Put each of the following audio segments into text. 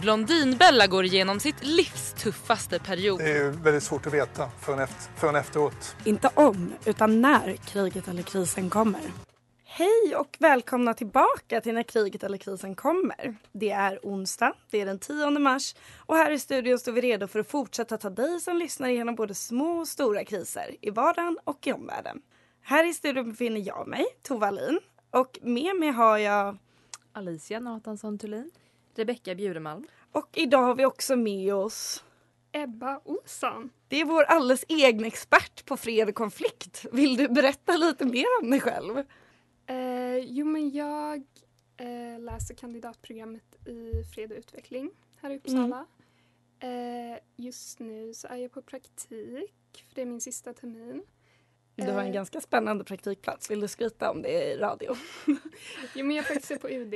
Blondinbella går igenom sitt livs tuffaste period. Det är väldigt svårt att veta förrän, efter, förrän efteråt. Inte om, utan när kriget eller krisen kommer. Hej och välkomna tillbaka till När kriget eller krisen kommer. Det är onsdag, det är den 10 mars och här i studion står vi redo för att fortsätta ta dig som lyssnar igenom både små och stora kriser i vardagen och i omvärlden. Här i studion befinner jag mig, Tova Alin, och med mig har jag Alicia Nathansson Thulin, Rebecka Bjuremalm och idag har vi också med oss Ebba Olsson. Det är vår alldeles egen expert på fred och konflikt. Vill du berätta lite mer om dig själv? Eh, jo, men jag eh, läser kandidatprogrammet i fred och utveckling här i Uppsala. Mm. Eh, just nu så är jag på praktik, för det är min sista termin. Du har en ganska spännande praktikplats. Vill du skryta om det i radio? jo, men jag faktiskt på UD,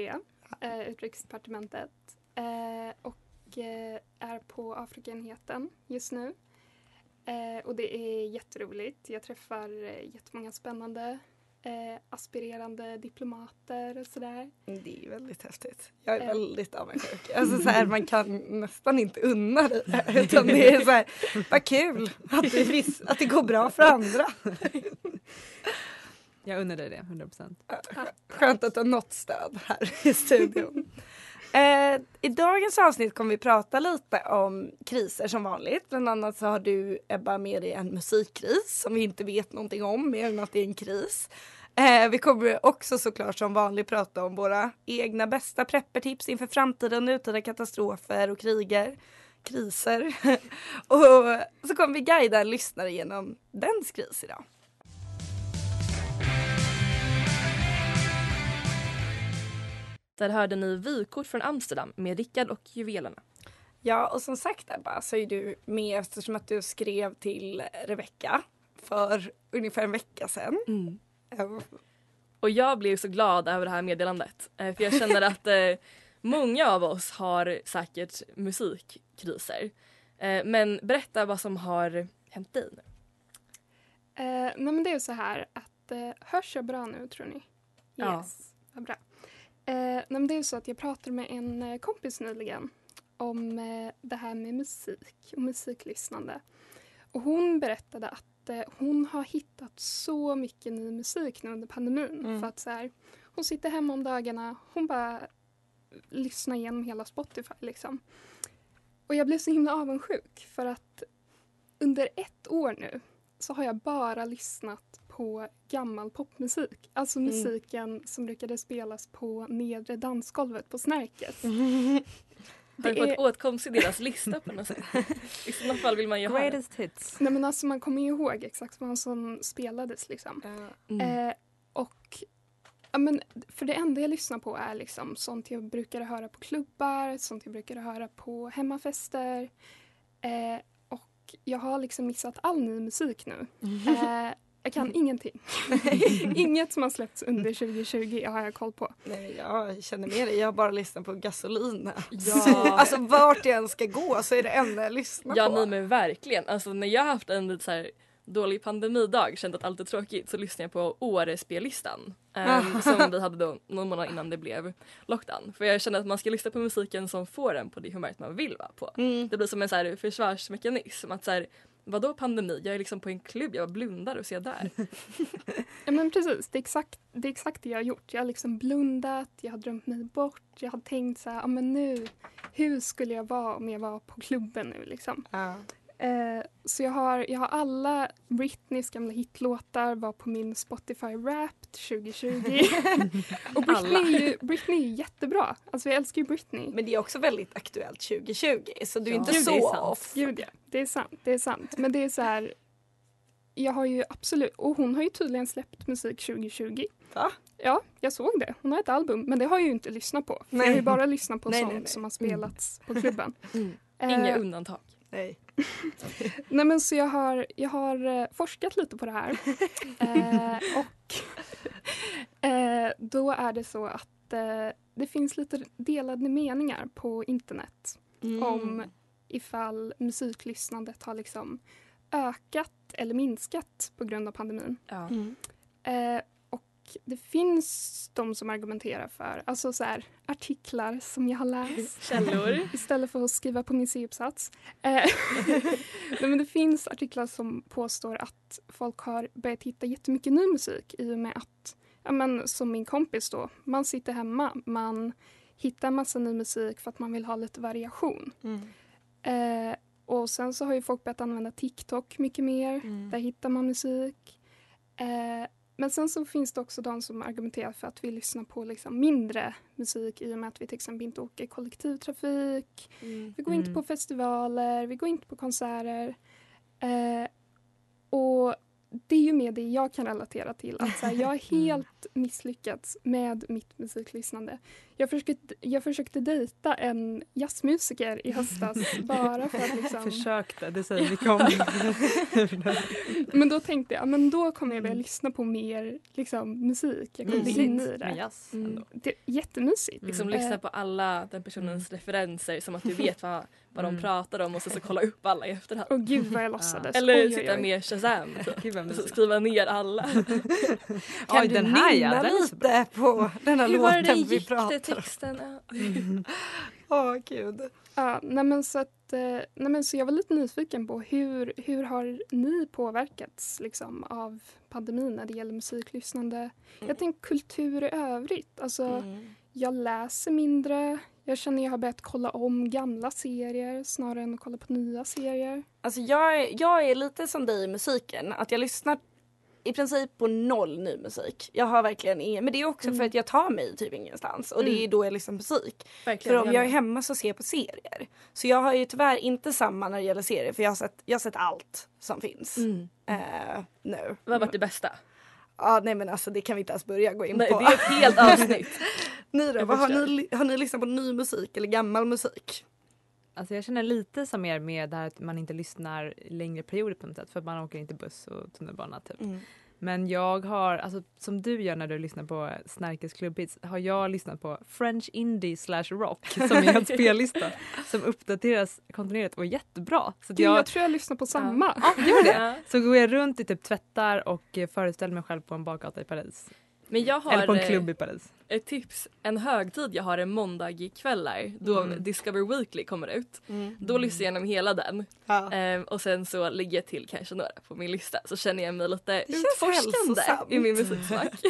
eh, Utrikesdepartementet. Eh, och eh, är på Afrikaenheten just nu. Eh, och det är jätteroligt. Jag träffar eh, jättemånga spännande eh, aspirerande diplomater och sådär. Det är väldigt häftigt. Jag är väldigt avundsjuk. Alltså så här, man kan nästan inte unna dig det. Utan det är så här, vad kul att det, att det går bra för andra. Jag unnar dig det, 100 procent. Skönt att har något stöd här i studion. Eh, I dagens avsnitt kommer vi prata lite om kriser som vanligt. Bland annat så har du Ebba med dig en musikkris som vi inte vet någonting om mer än att det är en kris. Eh, vi kommer också såklart som vanligt prata om våra egna bästa preppertips inför framtiden, nutida katastrofer och kriger, kriser. och så kommer vi guida en lyssnare genom dens kris idag. Där hörde ni vykort från Amsterdam med Rickard och juvelerna. Ja, och som sagt Ebba så är du med eftersom att du skrev till Rebecka för ungefär en vecka sedan. Mm. Och jag blev så glad över det här meddelandet. Eh, för jag känner att eh, många av oss har säkert musikkriser. Eh, men berätta vad som har hänt dig nu. Eh, nej men det är så här att, hörs jag bra nu tror ni? Yes, ja. vad bra. Eh, nej det är så att jag pratade med en eh, kompis nyligen om eh, det här med musik och musiklyssnande. Och hon berättade att eh, hon har hittat så mycket ny musik nu under pandemin. Mm. För att så här, hon sitter hemma om dagarna, hon bara lyssnar igenom hela Spotify liksom. Och jag blev så himla avundsjuk för att under ett år nu så har jag bara lyssnat på gammal popmusik. Alltså mm. musiken som brukade spelas på nedre dansgolvet på Snärkes. Mm. Har du fått är... åtkomst till deras lista på något sätt? I sådana fall vill man ju Greatest ha hits. Nej men alltså man kommer ju ihåg exakt vad som spelades liksom. Mm. Eh, och ja, men för det enda jag lyssnar på är liksom sånt jag brukade höra på klubbar, sånt jag brukade höra på hemmafester. Eh, och jag har liksom missat all ny musik nu. Eh, jag kan ingenting. Inget som har släppts under 2020 har jag koll på. Nej, jag känner med dig. Jag har bara lyssnat på Gasolina. Ja. alltså vart jag än ska gå så är det enda jag lyssnar ja, på. Ja, nej men verkligen. Alltså när jag har haft en lite så här dålig pandemidag, kände att allt är tråkigt så lyssnade jag på Åre-spellistan. Ah. Um, som vi hade då någon månad innan det blev lockdown. För jag kände att man ska lyssna på musiken som får en på det humöret man vill vara på. Mm. Det blir som en så här försvarsmekanism. Att så här, vadå pandemi? Jag är liksom på en klubb, jag blundar och ser där. Ja men precis, det är, exakt, det är exakt det jag har gjort. Jag har liksom blundat, jag har drömt mig bort. Jag har tänkt så här, ja men nu, hur skulle jag vara om jag var på klubben nu liksom? Eh, så jag har, jag har alla Britneys gamla hitlåtar var på min Spotify Wrapped 2020. och Britney är, ju, Britney är jättebra. Alltså jag älskar ju Britney. Men det är också väldigt aktuellt 2020 så du är inte Gud, så det är sant. off. Gud ja, det är sant. Det är sant. Men det är så här. Jag har ju absolut, och hon har ju tydligen släppt musik 2020. Va? Ja, jag såg det. Hon har ett album, men det har jag ju inte lyssnat på. Nej. Jag har ju bara lyssnat på Nej, sånt nej, nej. som har spelats på klubben. Inga Eh, undantag. Nej. Nej men så jag har, jag har eh, forskat lite på det här. eh, och eh, då är det så att eh, det finns lite delade meningar på internet Mm. om ifall musiklyssnandet har liksom ökat eller minskat på grund av pandemin. Ja. Mm. Det finns de som argumenterar för alltså så här, artiklar som jag har läst. Källor. Istället för att skriva på min C-uppsats. Eh, Nej, men det finns artiklar som påstår att folk har börjat hitta jättemycket ny musik i och med att, ja, men, som min kompis då, man sitter hemma, man hittar massa ny musik för att man vill ha lite variation. Eh, och sen så har ju folk börjat använda TikTok mycket mer. Där hittar man musik. Eh, men sen så finns det också de som argumenterar för att vi lyssnar på liksom mindre musik i och med att vi till exempel inte åker kollektivtrafik. Vi går inte Mm. på festivaler, vi går inte på konserter. Eh, och det är ju med det jag kan relatera till. Att här, jag har helt misslyckats med mitt musiklyssnande. Jag försökte, jag försökte dejta en jazzmusiker i höstas bara för att liksom... Försökte, det säger mycket om Men då tänkte jag, men då kommer jag börja lyssna på mer liksom, musik. Jag kommer bli in i det. med jazz. Mm. Det är jättemysigt. Liksom Eh, lyssna på alla den personens referenser som att du vet vad, vad de Mm. pratar om och sen så kolla upp alla i efterhand. Åh gud vad jag låtsades. Eller Oj, oj, sitta oj. med Shazam. Och skriva ner alla. Kan Oj, du den här ja, nynna lite på den här låten vi om? Texten? Ja. Åh gud. Ja, nej men så att, eh, nej men så jag var lite nyfiken på hur, hur har ni påverkats liksom, av pandemin när det gäller musiklyssnande? Jag tänker kultur i övrigt. Alltså, Mm. Jag läser mindre. Jag känner jag har börjat kolla om gamla serier snarare än att kolla på nya serier. Alltså jag, jag är lite som dig i musiken, att jag lyssnar i princip på noll ny musik. Jag har verkligen ingen, men det är också Mm. för att jag tar mig typ ingenstans och det är Mm. då jag lyssnar på musik. Verkligen. För om jag är hemma så ser jag på serier. Så jag har ju tyvärr inte samma när det gäller serier för jag har sett, jag har sett allt som finns. Mm. Eh, nu. Vad har varit det bästa? Ja nej men alltså det kan vi inte ens börja gå in Nej, på. det är ett helt avsnitt. ni då, vad har, ni, har ni lyssnat på ny musik eller gammal musik? Alltså jag känner lite som er med det här att man inte lyssnar längre perioder på något sätt för man åker inte buss och tunnelbana typ. Men jag har, alltså som du gör när du lyssnar på Snärkes klubbhits, har jag lyssnat på French Indie slash rock som är en spellista som uppdateras kontinuerligt och är jättebra. Så Gud, jag, jag, tror jag lyssnar på samma. ja, gör det. Ja. Så går jag runt i typ tvättar och föreställer mig själv på en bakgata i Paris. Men jag har Eller på en eh, klubb i Paris. ett tips. En högtid jag har en måndagkvällar då Mm. Discover Weekly kommer ut. Mm. Då lyssnar jag igenom hela den. Ja. Ehm, och sen så lägger jag till kanske några på min lista så känner jag mig lite utforskande i min musiksmak.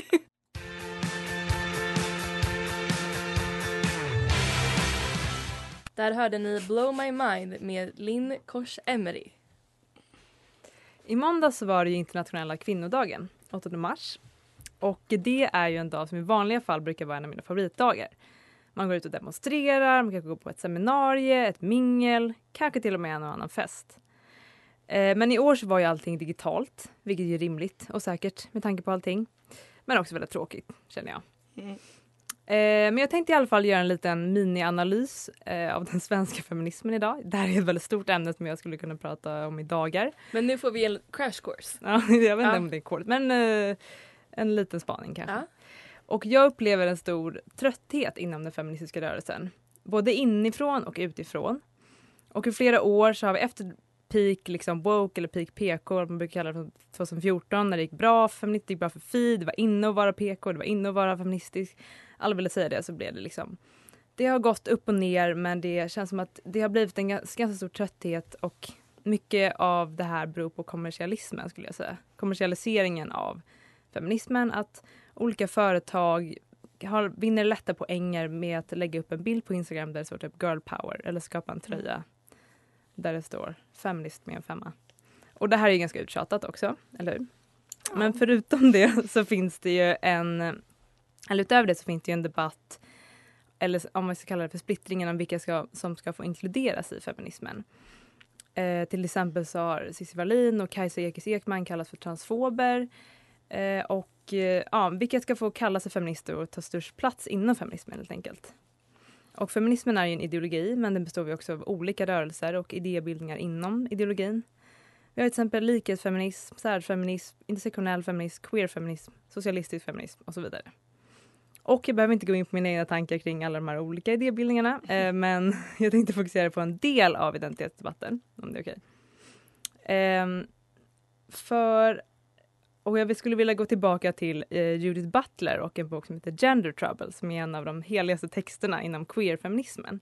Där hörde ni Blow My Mind med Linn Kors Emery. I måndags så var det internationella kvinnodagen, 8 mars. Och det är ju en dag som i vanliga fall brukar vara en av mina favoritdagar. Man går ut och demonstrerar, man kan gå på ett seminarium, ett mingel, kanske till och med en och annan fest. Eh, Men i år så var ju allting digitalt, vilket är rimligt och säkert med tanke på allting. Men också väldigt tråkigt, känner jag. Mm. Eh, Men jag tänkte i alla fall göra en liten mini-analys eh, av den svenska feminismen idag. Det här är ett väldigt stort ämne som jag skulle kunna prata om i dagar. Men nu får vi en crash course. Ja, jag vet inte Ja. om det är kort, men en liten spaning kanske. Ja. Och jag upplever en stor trötthet inom den feministiska rörelsen. Både inifrån och utifrån. Och i flera år så har vi efter peak liksom woke eller peak PK, man brukar kalla det för 2014 när det gick bra för feministiskt, det gick bra för Fi, det var inne att vara PK, det var inne att vara feministisk. Alla ville säga det så blev det liksom det har gått upp och ner men det känns som att det har blivit en ganska stor trötthet och mycket av det här beror på kommersialismen skulle jag säga. Kommersialiseringen av feminismen, att olika företag har, vinner lätta poänger med att lägga upp en bild på Instagram där det står typ girl power eller skapa en tröja där det står feminist med en femma. Och det här är ganska uttjatat också, eller hur? Ja. Men förutom det så finns det ju en, eller utöver det så finns det ju en debatt eller om man ska kalla det för splittringen om vilka ska, som ska få inkluderas i feminismen. Eh, till exempel så har Cissi Wallin och Kajsa Ekis Ekman kallats för transfober. Eh, och eh, ja, vilka ska få kalla sig feminister och ta störst plats inom feminismen helt enkelt. Och feminismen är en ideologi men den består också av olika rörelser och idébildningar inom ideologin. Vi har till exempel likhetsfeminism, särfeminism, intersektionell feminism, queerfeminism, socialistisk feminism och så vidare. Och jag behöver inte gå in på mina egna tankar kring alla de här olika idébildningarna eh, men jag tänkte fokusera på en del av identitetsdebatten, om det är okej. Eh, för, och jag skulle vilja gå tillbaka till eh, Judith Butler och en bok som heter Gender Trouble som är en av de heligaste texterna inom queerfeminismen.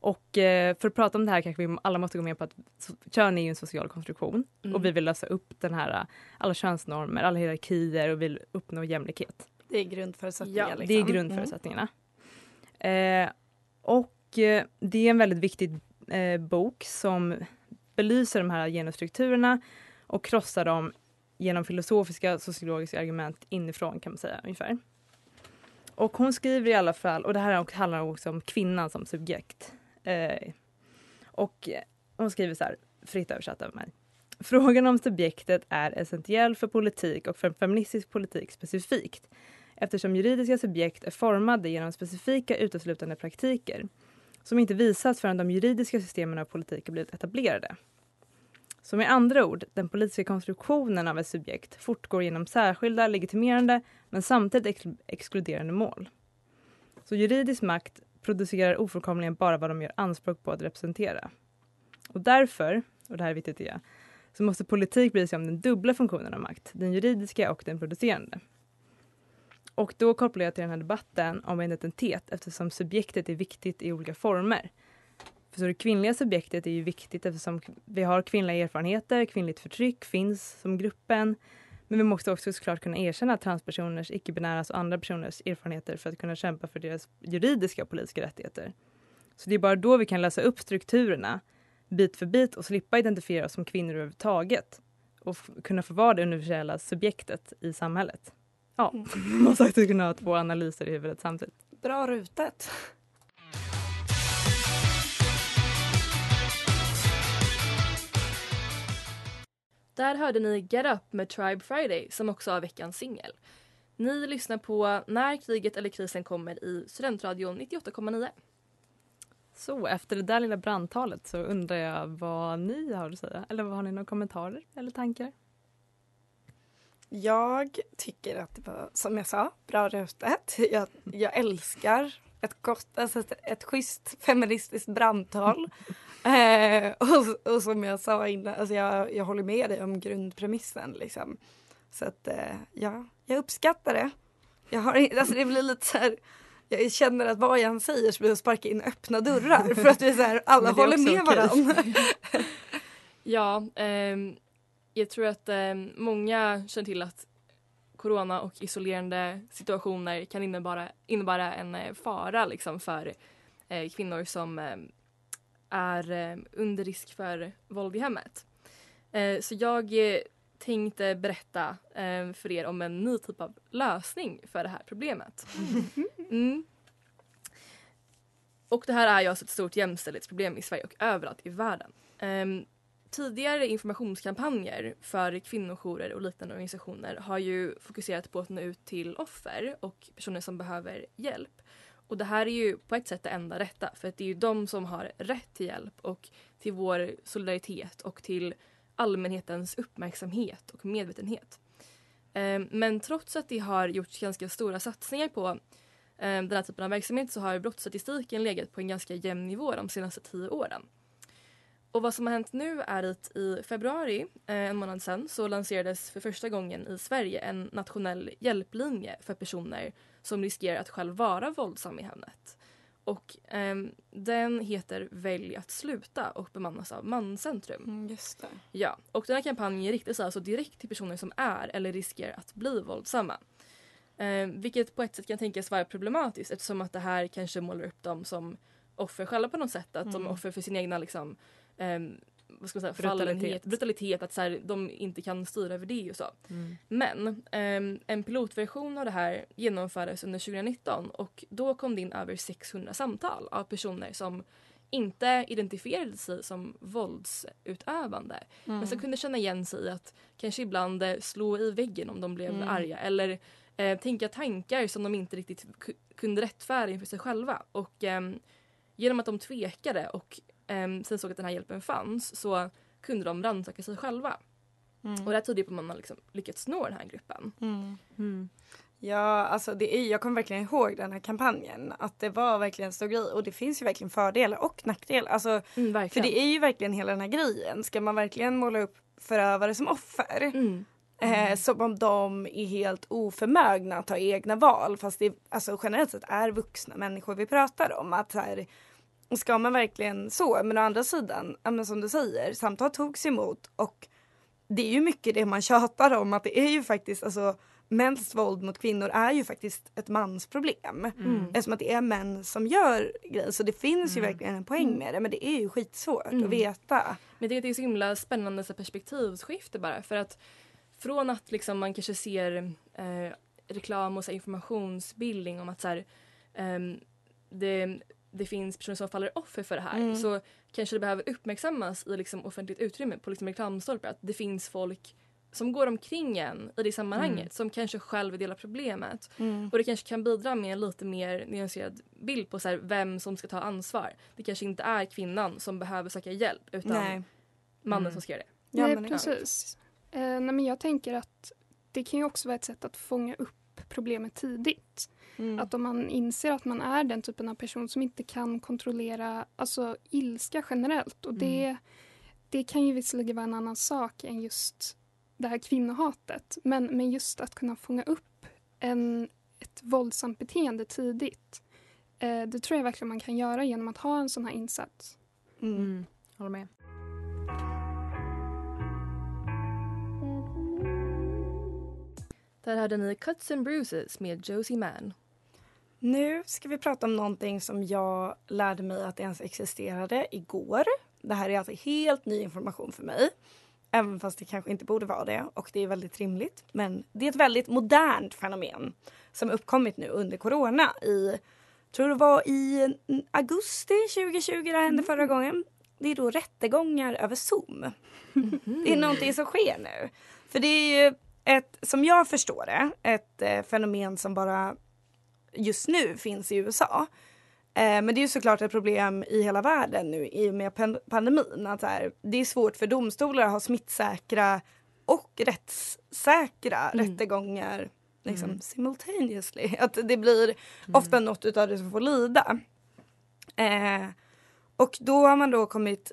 Och eh, för att prata om det här kanske vi alla måste gå med på att kön är ju en social konstruktion mm. och vi vill lösa upp den här alla könsnormer, alla hierarkier och vill uppnå jämlikhet. Det är grundförutsättningar. Ja, liksom. det är mm. grundförutsättningarna. Mm. Eh, och eh, det är en väldigt viktig eh, bok som belyser de här genusstrukturerna och krossar dem genom filosofiska sociologiska argument inifrån kan man säga ungefär. Och hon skriver i alla fall, och det här handlar också om kvinnan som subjekt. Eh, och hon skriver så här, fritt översatt av mig. Frågan om subjektet är essentiell för politik och för feministisk politik specifikt eftersom juridiska subjekt är formade genom specifika uteslutande praktiker som inte visas förrän de juridiska systemen av politik har blivit etablerade. Så med andra ord, den politiska konstruktionen av ett subjekt fortgår genom särskilda legitimerande men samtidigt ex exkluderande mål. Så juridisk makt producerar ofrånkomligen bara vad de gör anspråk på att representera. Och därför, och det här är viktigt det så måste politik bry sig om den dubbla funktionen av makt, den juridiska och den producerande. Och då kopplar jag till den här debatten om identitet eftersom subjektet är viktigt i olika former. För så det kvinnliga subjektet är ju viktigt eftersom vi har kvinnliga erfarenheter, kvinnligt förtryck finns som gruppen. Men vi måste också såklart kunna erkänna transpersoners, icke-binäras och andra personers erfarenheter för att kunna kämpa för deras juridiska och politiska rättigheter. Så det är bara då vi kan läsa upp strukturerna bit för bit och slippa identifiera oss som kvinnor överhuvudtaget och kunna få vara det universella subjektet i samhället. Ja, mm. man måste faktiskt kunna ha två analyser i huvudet samtidigt. Bra rutet. Där hörde ni Get Up med Tribe Friday som också är veckans singel. Ni lyssnar på När kriget eller krisen kommer i Studentradion 98,9. Så efter det där lilla brandtalet så undrar jag vad ni har att säga. Eller har ni några kommentarer eller tankar? Jag tycker att det var, som jag sa, bra rutet. Jag, jag älskar ett gott, alltså ett, ett schysst feministiskt brandtal. Eh, och, och, som jag sa innan, alltså jag, jag håller med dig om grundpremissen. Liksom. Så att eh, ja, jag uppskattar det. Jag har, alltså det blir lite så här, jag känner att vad jag än säger så blir det att sparka in öppna dörrar för att vi så här, alla håller med varandra. ja, ehm, jag tror att eh, många känner till att corona och isolerande situationer kan innebära, innebära en eh, fara liksom, för eh, kvinnor som eh, är eh, under risk för våld i hemmet. Eh, så jag tänkte berätta för er om en ny typ av lösning för det här problemet. Mm. Och det här är ju alltså ett stort jämställdhetsproblem i Sverige och överallt i världen. Um, tidigare informationskampanjer för kvinnojourer och liknande organisationer har ju fokuserat på att nå ut till offer och personer som behöver hjälp. Och det här är ju på ett sätt det enda rätta för att det är ju de som har rätt till hjälp och till vår solidaritet och till allmänhetens uppmärksamhet och medvetenhet. Ehm, men trots att det har gjorts ganska stora satsningar på ehm, den här typen av verksamhet så har brottsstatistiken legat på en ganska jämn nivå de senaste tio åren. och vad som har hänt nu är att i februari, eh, en månad sedan, så lanserades för första gången i Sverige en nationell hjälplinje för personer som riskerar att själv vara våldsam i hemmet. Och ehm, den heter Välj att sluta och bemannas av Manscentrum. Mm, just det. Ja, och den här kampanjen riktar sig alltså direkt till personer som är eller riskerar att bli våldsamma. Eh, vilket på ett sätt kan tänkas vara problematiskt eftersom att det här kanske målar upp dem som offer själva på något sätt. Att de Mm. är offer för sin egna liksom, ehm, vad ska man säga, Brutalitet. fallenhet, brutalitet, att så här, de inte kan styra över det och så. Mm. Men ehm, en pilotversion av det här genomfördes under 2019 och då kom det in över 600 samtal av personer som inte identifierade sig som våldsutövande men som Mm. kunde känna igen sig i att kanske ibland eh, slå i väggen om de blev Mm. arga eller eh, tänka tankar som de inte riktigt ku- kunde rättfärdiga inför sig själva. Och ehm, genom att de tvekade och ehm, sen såg att den här hjälpen fanns så kunde de rannsaka sig själva. Mm. Och det här tyder på att man har liksom lyckats nå den här gruppen. Mm. Ja, alltså det är, jag kommer verkligen ihåg den här kampanjen. Att det var verkligen en stor grej. Och det finns ju verkligen fördelar och nackdelar. Alltså, Mm, för det är ju verkligen hela den här grejen. Ska man verkligen måla upp förövare som offer? Mm. Eh, som om de är helt oförmögna att ta egna val. Fast det alltså, generellt sett är vuxna människor vi pratar om. Att så här, ska man verkligen så? Men å andra sidan, men som du säger, samtal togs emot och det är ju mycket det man tjatar om att det är ju faktiskt alltså mäns våld mot kvinnor är ju faktiskt ett mansproblem. Mm. Eftersom att det är män som gör grejer. Så det finns ju Mm. verkligen en poäng med det men det är ju skitsvårt Mm. att veta. Men det är så himla spännande så perspektivskifte bara. För att från att liksom man kanske ser eh, reklam och så informationsbildning om att så här, ehm, det, det finns personer som faller offer för det här Mm. så kanske det behöver uppmärksammas i liksom offentligt utrymme på liksom reklamstolpar att det finns folk som går omkring en i det sammanhanget Mm. som kanske själv delar problemet. Mm. Och det kanske kan bidra med en lite mer nyanserad bild på så här, vem som ska ta ansvar. Det kanske inte är kvinnan som behöver söka hjälp utan Nej. mannen Mm. som ska göra det. Ja, nej, men precis. Eh, nej, men jag tänker att det kan ju också vara ett sätt att fånga upp problemet tidigt. Mm. Att om man inser att man är den typen av person som inte kan kontrollera alltså, ilska generellt. Och det, det kan ju visserligen vara en annan sak än just det här kvinnohatet. Men, men just att kunna fånga upp en, ett våldsamt beteende tidigt. Eh, det tror jag verkligen man kan göra genom att ha en sån här insats. Mm. Håller med. Där hade ni Cuts and Bruises med Josie Mann. Nu ska vi prata om någonting som jag lärde mig att det ens existerade igår. Det här är alltså helt ny information för mig. Även fast det kanske inte borde vara det och det är väldigt rimligt. Men det är ett väldigt modernt fenomen som uppkommit nu under corona i, tror det var i augusti 2020 det här hände förra gången. Det är då rättegångar över Zoom. Det är någonting som sker nu. För det är ju ett, som jag förstår det, ett eh, fenomen som bara just nu finns i USA. Eh, men det är ju såklart ett problem i hela världen nu i och med pan- pandemin. Att här, det är svårt för domstolar att ha smittsäkra och rättssäkra rättegångar liksom, Mm. simultaneously. Att det blir ofta något utav det som får lida. Eh, och då har man då kommit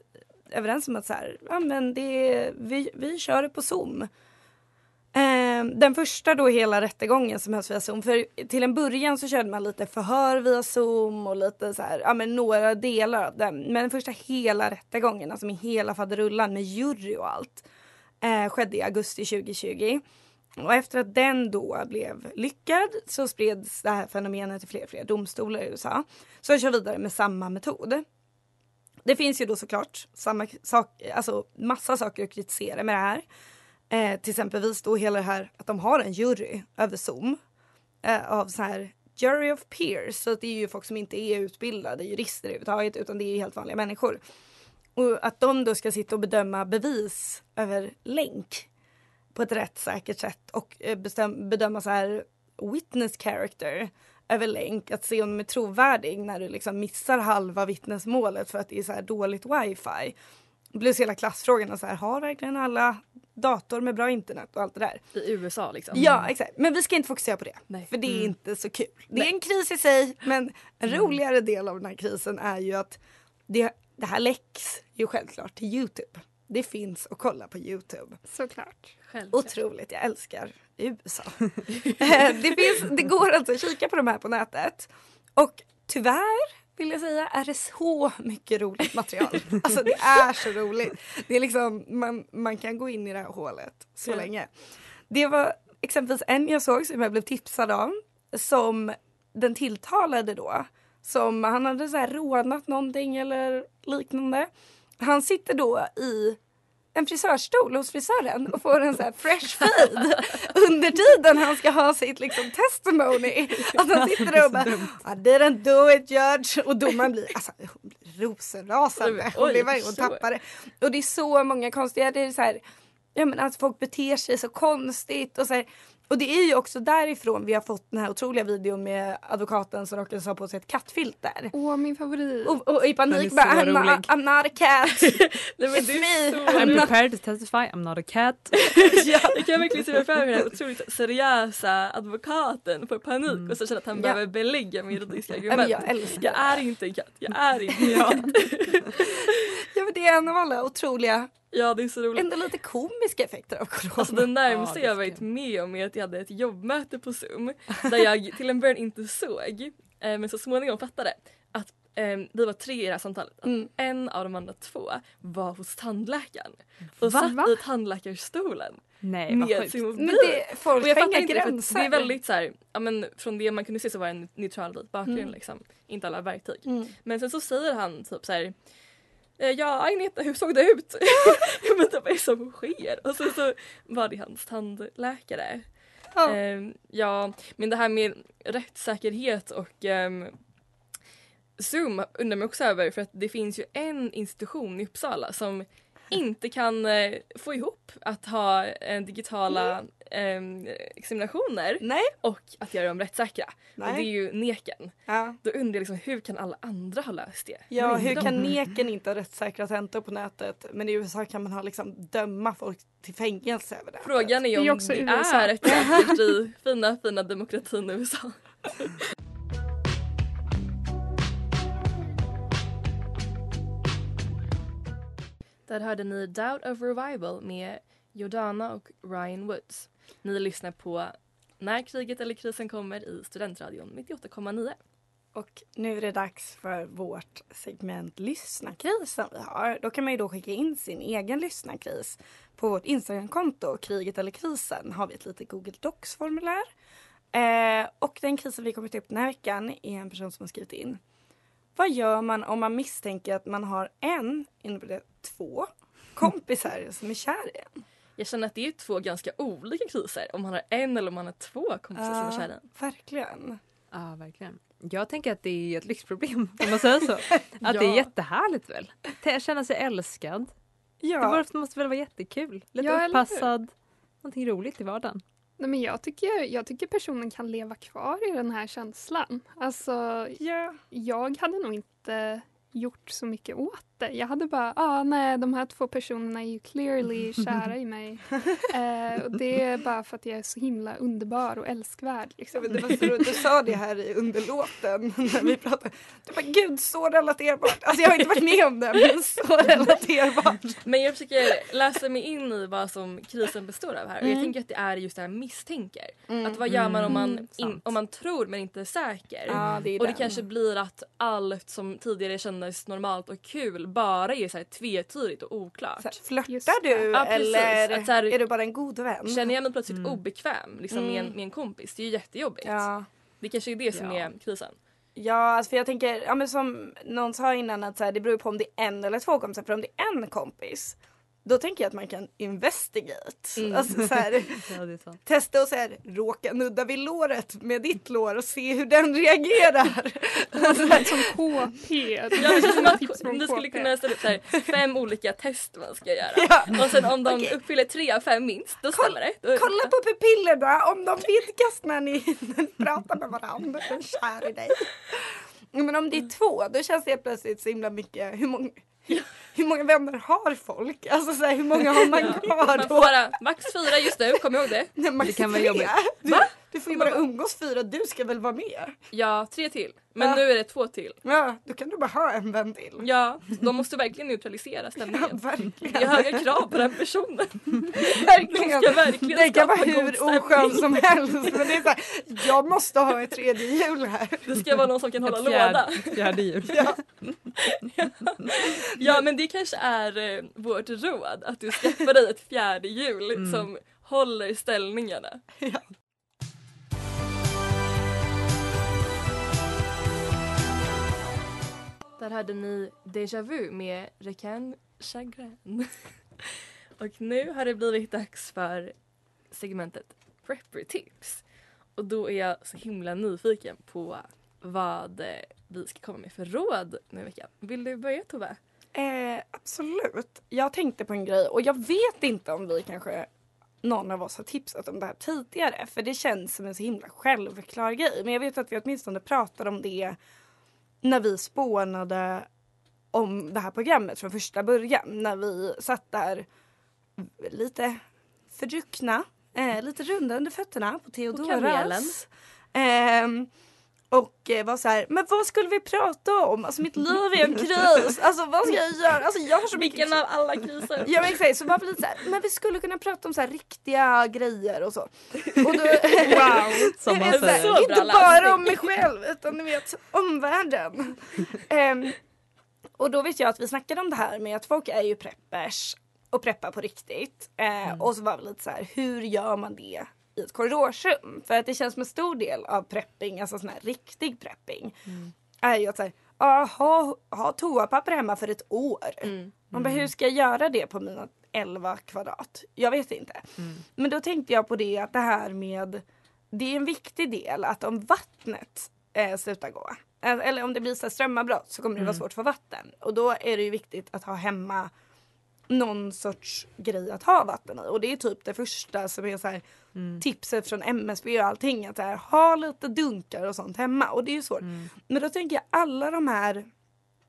överens om att så här, ja, men det, vi, vi kör det på Zoom. Ehm, den första då hela rättegången som hölls via Zoom. För till en början så körde man lite förhör via Zoom och lite så här, ja men några delar av den. Men den första hela rättegången, alltså med hela faderullan med jury och allt, eh, skedde i augusti 2020. Och efter att den då blev lyckad så spreds det här fenomenet till fler och fler domstolar i USA. Så jag kör vidare med samma metod. Det finns ju då såklart samma sak, alltså massa saker att kritisera med det här. Eh, till exempelvis då hela det här att de har en jury över Zoom. Eh, av så här jury of peers. Så att det är ju folk som inte är utbildade jurister överhuvudtaget utan det är helt vanliga människor. Och att de då ska sitta och bedöma bevis över länk på ett rättssäkert sätt och eh, bestäm- bedöma så här witness character över länk. Att se om de är trovärdig när du liksom missar halva vittnesmålet för att det är så här dåligt wifi. Plus hela klassfrågan så här, har verkligen alla dator med bra internet och allt det där. I USA liksom. Ja exakt, men vi ska inte fokusera på det. Nej. För det är Mm. inte så kul. Det är en kris i sig men en roligare del av den här krisen är ju att det, det här läcks ju självklart till Youtube. Det finns att kolla på Youtube. Såklart. Självklart. Otroligt, jag älskar USA. Eh, det, finns, det går alltså att kika på de här på nätet. Och tyvärr vill jag säga är det så mycket roligt material. Alltså det är så roligt. Det är liksom, man, man kan gå in i det här hålet så Ja. länge. Det var exempelvis en jag såg som jag blev tipsad om som den tilltalade då. Som han hade så här rånat någonting eller liknande. Han sitter då i en frisörstol hos frisören och får en så här fresh fade under tiden han ska ha sitt liksom testimony. Att han sitter där och bara I didn't do it judge och domaren blir, alltså, rosenrasande. Hon, blir hon tappar det. Och det är så många konstiga, det är så här, ja, men att folk beter sig så konstigt och så här, och det är ju också därifrån vi har fått den här otroliga videon med advokaten som råkade ha på sig ett kattfilter. Åh, min favorit. Och, och i panik bara I'm not. I'm not a cat. Nej, men It's det är me. så I'm not- prepared to testify, I'm not a cat. ja, jag kan verkligen se framför mig den här otroligt seriösa advokaten får panik och så känner att han Ja. behöver belägga med juridiska argument. men jag älskar jag är inte en katt, jag är inte en katt. Ja men det är en av alla otroliga, Ja det är så roligt. ändå lite komiska effekter av corona. Alltså det närmaste Ja, jag varit med om är att jag hade ett jobbmöte på zoom där jag till en början inte såg eh, men så småningom fattade att eh, vi var tre i det här samtalet. Mm. En av de andra två var hos tandläkaren och Va? satt i tandläkarstolen Nej vad sjukt. Men det, folk Och jag fattar inte, gränser. det är väldigt så här, ja men från det man kunde se så var det en neutral vit bakgrund Mm. liksom. Inte alla verktyg. Mm. Men sen så säger han typ så här. "Eh, Ja Agneta hur såg det ut? jag inte vad är det som sker? Och sen så var det hans tandläkare. Ja. Ehm, ja men det här med rättssäkerhet och ehm, Zoom undrar mig också över för att det finns ju en institution i Uppsala som inte kan eh, få ihop att ha eh, digitala eh, examinationer Nej. och att göra dem rättssäkra. Och det är Nej. ju neken. Ja. Då undrar jag liksom, hur kan alla andra ha löst det? Ja, hur inte kan de. neken inte ha rättssäkra tentor på nätet? Men i USA kan man ha liksom döma folk till fängelse över det. Frågan är Det är ju om också det USA. är rättssäkert i fina fina demokratin USA. Där hörde ni Doubt of Revival med Jordana och Ryan Woods. Ni lyssnar på När kriget eller krisen kommer i Studentradion 98,9. Och nu är det dags för vårt segment Lyssnarkris som vi har. Då kan man ju då skicka in sin egen lyssnarkris. På vårt Instagramkonto, kriget eller krisen, har vi ett litet Google Docs-formulär. Eh, och den krisen vi kommer ta upp den här veckan är en person som har skrivit in. Vad gör man om man misstänker att man har en, inom det två, kompisar som är kär i en? Jag känner att det är två ganska olika kriser om man har en eller om man har två kompisar som är kära i en. Verkligen. Ja, verkligen. Jag tänker att det är ett lyxproblem om man säger så. Att det är Ja. jättehärligt väl? Att känna sig älskad. Ja. Det måste- väl vara jättekul? Lite Ja, uppassad. Någonting roligt i vardagen. Nej, men jag, tycker, jag tycker personen kan leva kvar i den här känslan. Alltså, Ja. jag hade nog inte gjort så mycket åt det. Jag hade bara, ah, nej de här två personerna är ju clearly kära i mig. eh, och det är bara för att jag är så himla underbar och älskvärd. Liksom. det var så roligt, du sa det här i underlåten när vi pratade. Du bara gud så relaterbart. Alltså jag har inte varit med om det men så relaterbart. Men jag försöker läsa mig in i vad som krisen består av här. Och jag Mm. tänker att det är just det här misstänker. Mm. Att vad gör man om man, Mm, in, om man tror men inte är säker? Ja, det är och det den. kanske blir att allt som tidigare kändes normalt och kul bara är så här tvetydigt och oklart. Så här, flörtar du Ja, precis. eller Att så här- är du bara en god vän? Känner jag mig plötsligt Mm. obekväm liksom, med, en, Mm. med en kompis, det är ju jättejobbigt. Ja. Det kanske är det som Ja. är krisen. Ja, alltså för jag tänker, ja, men som någon sa innan att så här, det beror på om det är en eller två kompisar. För om det är en kompis då tänker jag att man kan investigate. Mm. Alltså så här, Ja, det är sant. testa och så här, råka nudda vid låret med ditt lår och se hur den reagerar. Alltså, Som KP. Ja, du skulle kunna ställa upp så här, fem olika test man ska göra. Ja. Och sen om de Okej. uppfyller tre av fem minst, då stämmer det. Då är det Kolla på pupillerna om de vidgas när ni, pratar med varandra. Den är kär i dig. Men om det är två då känns det helt plötsligt så himla mycket. Hur många, hur, många vänner har folk? Alltså så här, hur många har man kvar Man då? får bara max fyra just nu, kom ihåg det. Nej, max Det kan vara jobbigt. Va? Du får ju bara umgås fyra, du ska väl vara med? Ja, tre till. Men Ja. nu är det två till. Ja, då kan du bara ha en vän till. Ja, de måste verkligen neutralisera stämningen. Ja, verkligen. Det är höga krav på den personen. Verkligen. De ska verkligen Det kan vara hur oskön som helst men det är så här, jag måste ha ett tredje hjul här. Det ska vara någon som kan hålla Ett fjärde- låda. fjärde hjul. Ja. Ja men det kanske är eh, vårt råd att du skaffar dig ett fjärde hjul Mm. som håller ställningarna. Där hade ni Deja Vu med Recan Chagrin. Och nu har det blivit dags för segmentet Prepper Tips. Och då är jag så himla nyfiken på vad vi ska komma med för råd den här veckan. Vill du börja Tove? Eh, absolut. Jag tänkte på en grej och jag vet inte om vi kanske någon av oss har tipsat om det här tidigare för det känns som en så himla självklar grej. Men jag vet att vi åtminstone pratade om det när vi spånade om det här programmet från första början. När vi satt där lite fördruckna, eh, lite runda under fötterna på kamelen. Theodoras. Ehm, och eh, var så här, men vad skulle vi prata om? Alltså mitt liv är en kris. Alltså vad ska jag göra? Alltså jag har så mycket Vilken av alla kriser? Ja men exakt, så var vi lite så här, men vi skulle kunna prata om så här riktiga grejer och så. Och då, Wow, som man så säger. Inte Så bra bara om mig själv utan ni vet om världen. Ehm, och då vet jag att vi snackade om det här med att folk är ju preppers och preppar på riktigt. Eh, Och så var vi lite så här, hur gör man det i ett korridorsrum? För att det känns som en stor del av prepping, alltså sån här riktig prepping, är ju att ah, ha, ha toapapper hemma för ett år. Man bara, hur ska jag göra det på mina 11 kvadrat? Jag vet inte. Men då tänkte jag på det att det här med det är en viktig del att om vattnet eh, slutar gå eh, eller om det blir så strömavbrott så kommer det vara svårt att få vatten och då är det ju viktigt att ha hemma någon sorts grej att ha vatten i. Och det är typ det första som är så här tipset från MSB och allting att här, ha lite dunkar och sånt hemma. Och det är ju svårt. Men då tänker jag alla de här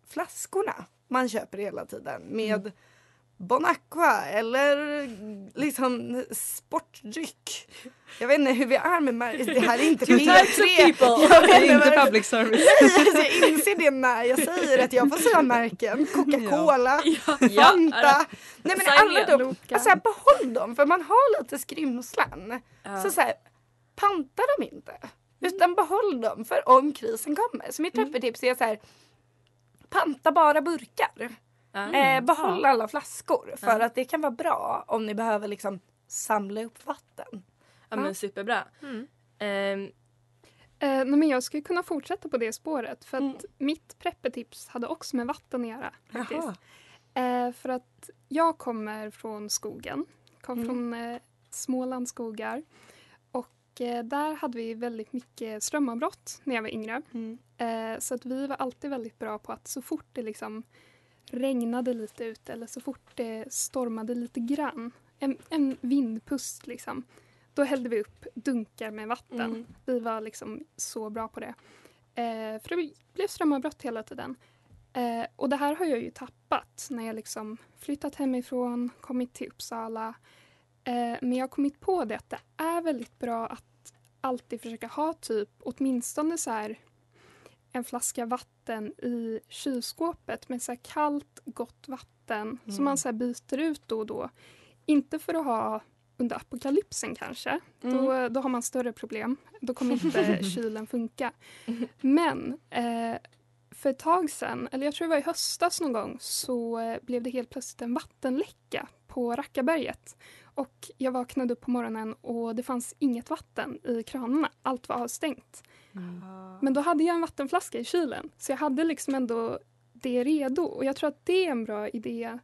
flaskorna man köper hela tiden med Bon Aqua eller liksom sportdryck. Jag vet inte hur vi är med märken. Det här är inte Two types of P3. people. Jag vet Det är inte public service. Jag inser det när jag säger att jag får säga märken. Coca-Cola, Ja, Fanta. Nej men alla de, alltså behåll dem för man har lite skrymslen. Ja. Så, så här, panta dem inte. Utan behåll dem för om krisen kommer. Så mitt preppertips är så här, panta bara burkar. Ja. Eh, behåll alla flaskor för att det kan vara bra om ni behöver liksom samla upp vatten. Ja men superbra. Ehm, Eh, nej, men jag skulle kunna fortsätta på det spåret för att Mm. mitt preppetips hade också med vatten att göra. Faktiskt. Eh, för att jag kommer från skogen, kom Mm. från eh, Smålands skogar. Och eh, där hade vi väldigt mycket strömavbrott när jag var yngre. Mm. Eh, så att vi var alltid väldigt bra på att så fort det liksom regnade lite ute eller så fort det stormade lite grann, en, en vindpust liksom, då hällde vi upp dunkar med vatten. Mm. Vi var liksom så bra på det. Eh, för det blev strömavbrott hela tiden. Eh, och det här har jag ju tappat när jag liksom flyttat hemifrån, kommit till Uppsala. Eh, men jag har kommit på det att det är väldigt bra att alltid försöka ha typ åtminstone så här en flaska vatten i kylskåpet med så kallt, gott vatten som man så byter ut då och då. Inte för att ha under apokalypsen kanske. Då, då har man större problem. Då kommer inte kylen funka. Men eh, för ett tag sedan, eller jag tror det var i höstas någon gång, så eh, blev det helt plötsligt en vattenläcka på Rackaberget. Och jag vaknade upp på morgonen och det fanns inget vatten i kranarna. Allt var avstängt. Men då hade jag en vattenflaska i kylen. Så jag hade liksom ändå det redo. Och jag tror att det är en bra idé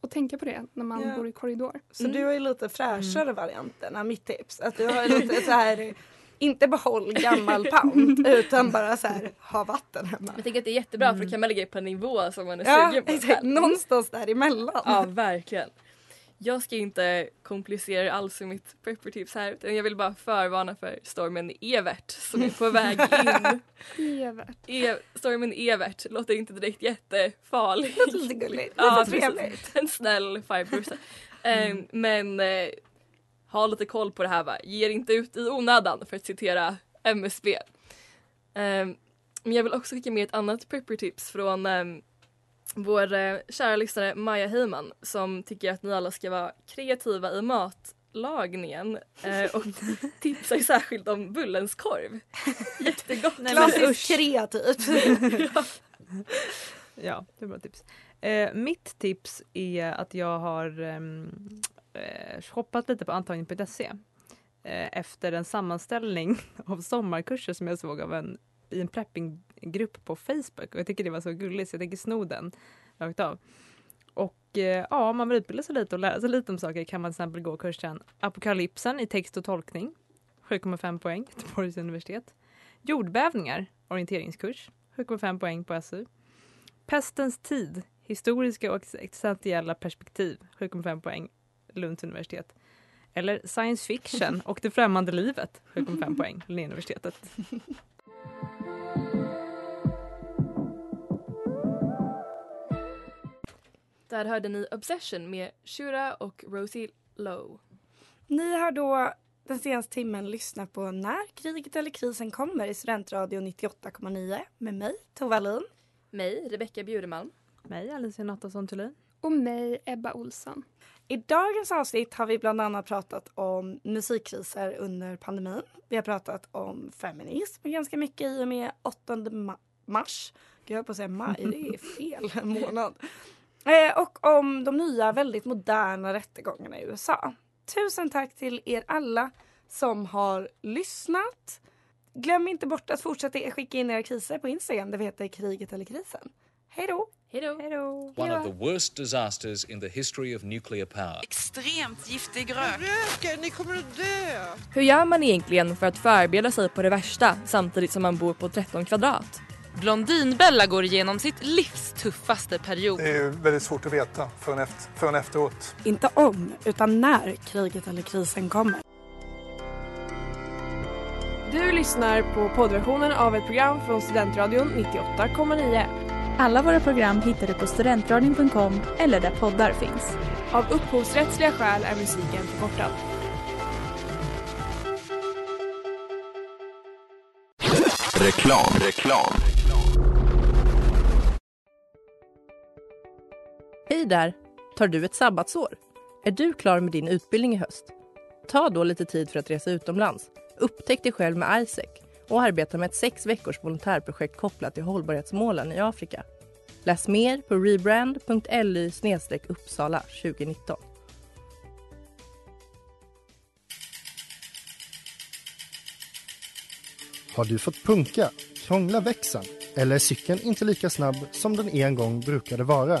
att tänka på det när man Ja. bor i korridor. Så du har ju lite fräschare varianten av mitt tips. Att du har lite så här, inte behåll gammal pant utan bara så här, ha vatten hemma. jag tänker att det är jättebra för då kan man ligga på en nivå som man är Ja, sugen på. exakt. Någonstans däremellan. Ja, verkligen. Jag ska inte komplicera alls i mitt preppertips här utan jag vill bara förvarna för stormen Evert som är på väg in. Evert. E- stormen Evert låter inte direkt jättefarlig. Låter lite gulligt. Lite Ja, trevligt. En snäll farbror. så. Eh, Men eh, ha lite koll på det här va, ger inte ut i onödan för att citera MSB. Ehm, men jag vill också skicka med ett annat prepper-tips från ehm, vår eh, kära lyssnare Maja Heyman som tycker att ni alla ska vara kreativa i matlagningen eh, och tipsar särskilt om Bullens korv. Jättegott! Nej, men Klassiskt kreativt. ja. Ja, det är bra tips. Eh, mitt tips är att jag har ehm, eh, shoppat lite på antagning.se eh, efter en sammanställning av sommarkurser som jag såg av en, i en preppinggrupp på Facebook och jag tycker det var så gulligt så jag tänker sno den rakt av. Och eh, ja, om man vill utbilda sig lite och lära sig lite om saker kan man till exempel gå kursen Apokalypsen i text och tolkning 7,5 poäng, Göteborgs universitet. Jordbävningar, orienteringskurs, 7,5 poäng på SU. Pestens tid, historiska och existentiella perspektiv, 7,5 poäng, Lunds universitet. Eller science fiction och det främmande livet, 7,5 poäng, Linnéuniversitetet. Där hörde ni Obsession med Shura och Rosie Lowe. Ni har då den senaste timmen lyssnat på När kriget eller krisen kommer i Studentradio 98,9 med mig, Tova Lin. Mig, Rebecka Bjuremalm. Mig, Alicia Nattosson Thulin. Och mig, Ebba Olsson. I dagens avsnitt har vi bland annat pratat om musikkriser under pandemin. Vi har pratat om feminism ganska mycket i och med 8 ma mars. Gud, jag höll på att säga maj, det är fel månad. Eh, och om de nya väldigt moderna rättegångarna i USA. Tusen tack till er alla som har lyssnat. Glöm inte bort att fortsätta skicka in era kriser på Instagram där vi heter kriget eller krisen. Hej då! Hej då! One of the worst disasters in the history of nuclear power. Extremt giftig rök. Röken, ni kommer att dö! Hur gör man egentligen för att förbereda sig på det värsta samtidigt som man bor på 13 kvadrat? Blondinbella går igenom sitt livs tuffaste period. Det är väldigt svårt att veta förrän, efter, förrän efteråt. Inte om, utan när kriget eller krisen kommer. Du lyssnar på poddversionen av ett program från Studentradion 98,9. Alla våra program hittar du på studentradion.com eller där poddar finns. Av upphovsrättsliga skäl är musiken förkortad. Reklam, reklam. Där! Tar du ett sabbatsår? Är du klar med din utbildning i höst? Ta då lite tid för att resa utomlands. Upptäck dig själv med ISEC och arbeta med ett sex veckors volontärprojekt kopplat till hållbarhetsmålen i Afrika. Läs mer på rebrand.ly uppsala 2019. Har du fått punka, krångla växeln eller är cykeln inte lika snabb som den en gång brukade vara?